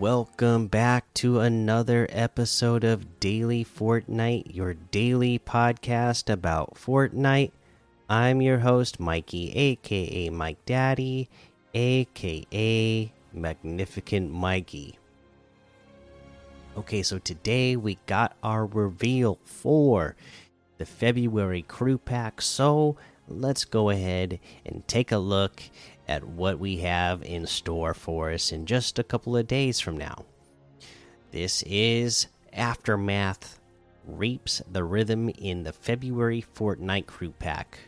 Welcome back to another episode of Daily Fortnite, your daily podcast about Fortnite. I'm your host, Mikey, aka Mike Daddy, aka Magnificent Mikey. Okay, so today we got our reveal for the February crew pack. So let's go ahead and take a look at what we have in store for us in just a couple of days from now. This is Aftermath Reaps the Rhythm in the February Fortnite Crew Pack.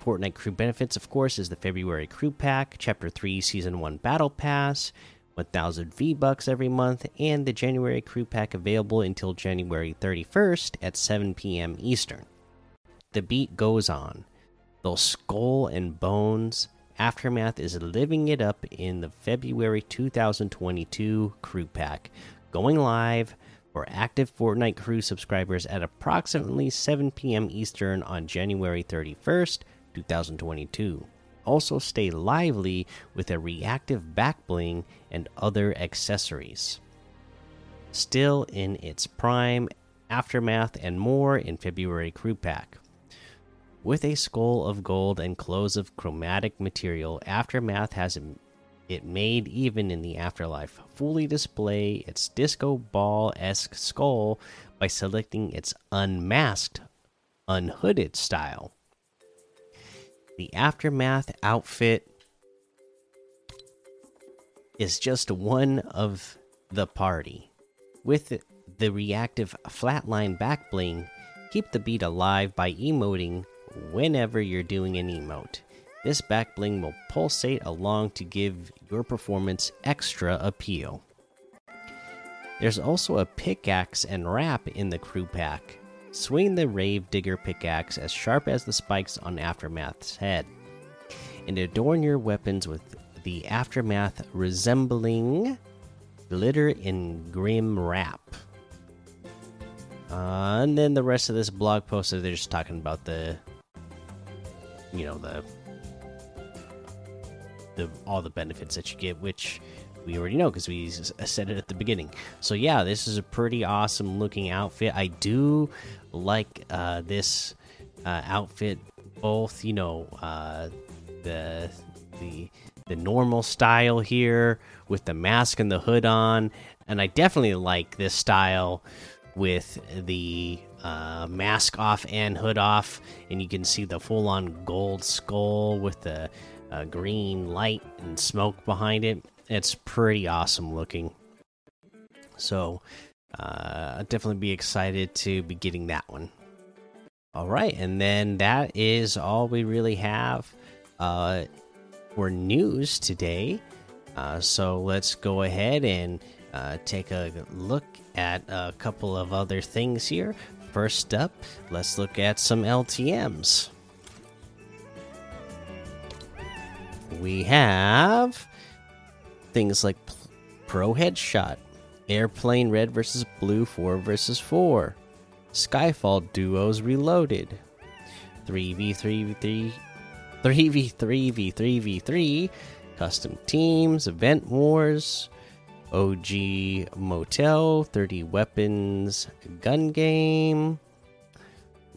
Fortnite Crew Benefits, of course, is the February Crew Pack, Chapter 3 Season 1 Battle Pass, 1000 V Bucks every month, and the January Crew Pack available until January 31st at 7 p.m. Eastern. The beat goes on. Those skull and bones Aftermath is living it up in the February 2022 crew pack, going live for active Fortnite crew subscribers at approximately 7 p.m. Eastern on January 31st, 2022. Also, stay lively with a reactive back bling and other accessories. Still in its prime, Aftermath and more in February crew pack. With a skull of gold and clothes of chromatic material, Aftermath has it made even in the afterlife. Fully display its disco ball esque skull by selecting its unmasked, unhooded style. The Aftermath outfit is just one of the party. With the reactive flatline back bling, keep the beat alive by emoting whenever you're doing an emote. This back bling will pulsate along to give your performance extra appeal. There's also a pickaxe and wrap in the crew pack. Swing the Rave Digger pickaxe as sharp as the spikes on Aftermath's head, and adorn your weapons with the Aftermath resembling glitter in grim wrap. Uh, and then the rest of this blog post, they're just talking about the you know the the all the benefits that you get, which we already know because we said it at the beginning. So yeah, this is a pretty awesome looking outfit. I do like uh, this uh, outfit, both you know uh, the the the normal style here with the mask and the hood on, and I definitely like this style with the uh, mask off and hood off, and you can see the full on gold skull with the uh, green light and smoke behind it. It's pretty awesome looking. So, uh, I'd definitely be excited to be getting that one. All right, and then that is all we really have uh, for news today. Uh, so let's go ahead and uh, take a look at a couple of other things here. First up, let's look at some LTMs. We have things like Pro Headshot, Airplane Red versus Blue 4 versus 4, Skyfall Duos Reloaded, 3v3v3, 3v3v3v3, Custom Teams, Event Wars, OG Motel, 30 Weapons Gun Game.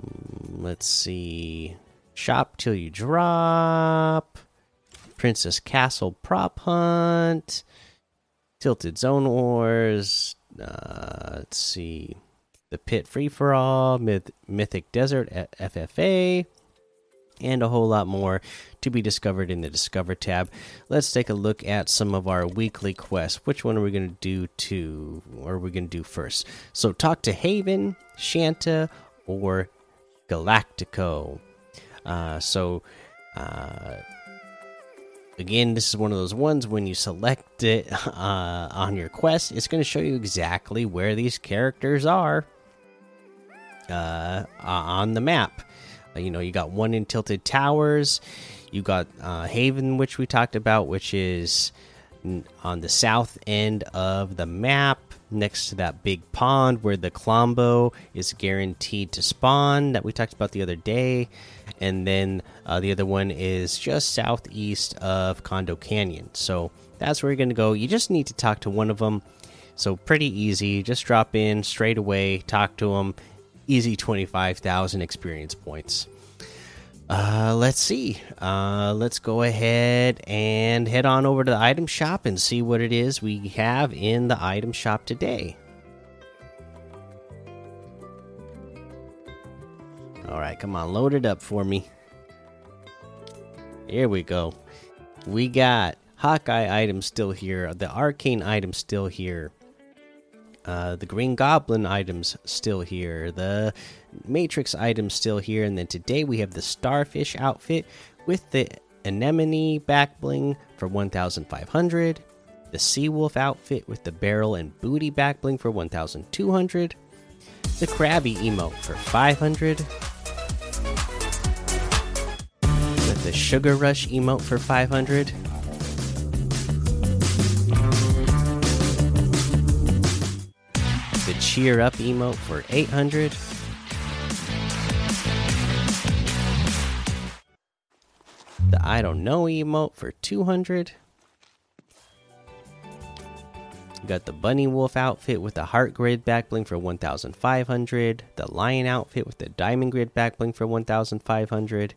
Mm, let's see. Shop Till You Drop. Princess Castle Prop Hunt. Tilted Zone Wars. Uh, let's see. The Pit Free for All. Myth Mythic Desert FFA and a whole lot more to be discovered in the Discover tab. Let's take a look at some of our weekly quests. Which one are we going to do to, or are we going to do first? So, talk to Haven, Shanta, or Galactico. Uh, so, uh, again, this is one of those ones when you select it uh, on your quest, it's going to show you exactly where these characters are uh, on the map. Uh, you know, you got one in Tilted Towers. You got uh, Haven, which we talked about, which is on the south end of the map. next to that big pond where the Klombo is guaranteed to spawn that we talked about the other day. And then uh, the other one is just southeast of Condo Canyon. So that's where you're going to go. You just need to talk to one of them. So pretty easy. Just drop in straight away, talk to them. Easy 25,000 experience points. Uh, let's see. Uh, let's go ahead and head on over to the item shop and see what it is we have in the item shop today. All right, come on, load it up for me. Here we go. We got Hawkeye items still here, the arcane items still here. Uh, the Green Goblin items still here, the Matrix items still here, and then today we have the Starfish outfit with the Anemone back bling for 1,500, the Seawolf outfit with the barrel and booty back bling for 1,200, the Krabby emote for 500, with the Sugar Rush emote for 500 cheer up emote for 800. The I don't know emote for 200. Got the bunny wolf outfit with the heart grid backbling for 1500. The lion outfit with the diamond grid backbling for 1500.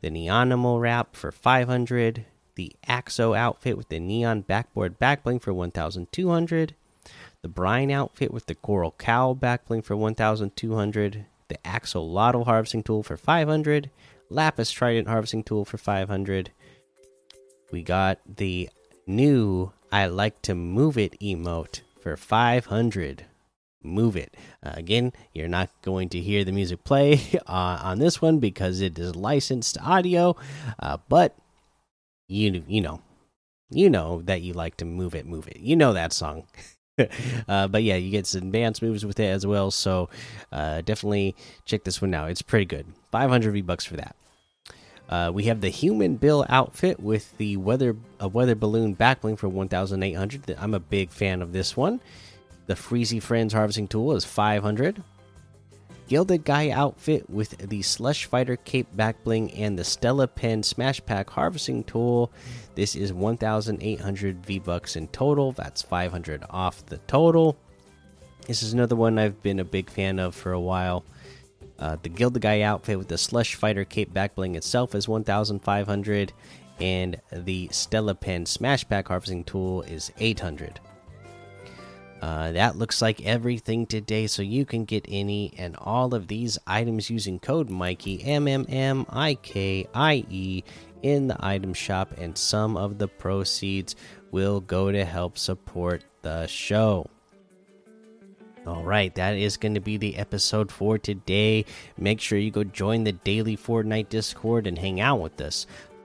The neonimal wrap for 500. The axo outfit with the neon backboard backbling for 1200 the Brine outfit with the Coral Cow backbling for 1,200, the Axolotl harvesting tool for 500, Lapis Trident harvesting tool for 500. We got the new I like to move it emote for 500. Move it. Uh, again, you're not going to hear the music play uh, on this one because it is licensed audio, uh, but you you know, you know that you like to move it, move it. You know that song. uh, but yeah, you get some advanced moves with it as well. So uh, definitely check this one out. It's pretty good. 500 V bucks for that. Uh, we have the human bill outfit with the weather a weather balloon backbling for 1,800. I'm a big fan of this one. The Freezy Friends harvesting tool is 500. Gilded Guy outfit with the Slush Fighter Cape Backbling and the Stella Pen Smash Pack Harvesting Tool. This is 1,800 V Bucks in total. That's 500 off the total. This is another one I've been a big fan of for a while. Uh, the Gilded Guy outfit with the Slush Fighter Cape Backbling itself is 1,500, and the Stella Pen Smash Pack Harvesting Tool is 800. Uh, that looks like everything today, so you can get any and all of these items using code Mikey M M M I K I E in the item shop, and some of the proceeds will go to help support the show. All right, that is going to be the episode for today. Make sure you go join the daily Fortnite Discord and hang out with us.